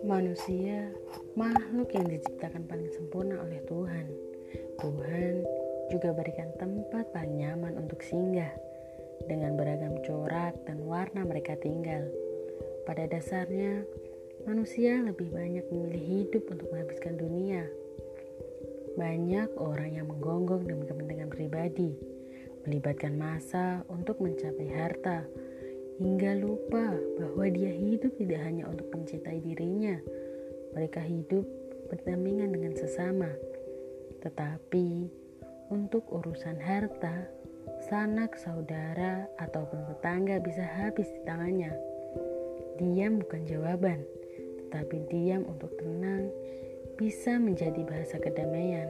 Manusia makhluk yang diciptakan paling sempurna oleh Tuhan. Tuhan juga berikan tempat paling nyaman untuk singgah dengan beragam corak dan warna mereka tinggal. Pada dasarnya, manusia lebih banyak memilih hidup untuk menghabiskan dunia. Banyak orang yang menggonggong demi kepentingan pribadi, melibatkan masa untuk mencapai harta, hingga lupa bahwa dia hidup tidak hanya untuk mencintai dirinya. Mereka hidup berdampingan dengan sesama, tetapi untuk urusan harta, sanak saudara ataupun tetangga bisa habis di tangannya. Diam bukan jawaban, tetapi diam untuk tenang bisa menjadi bahasa kedamaian.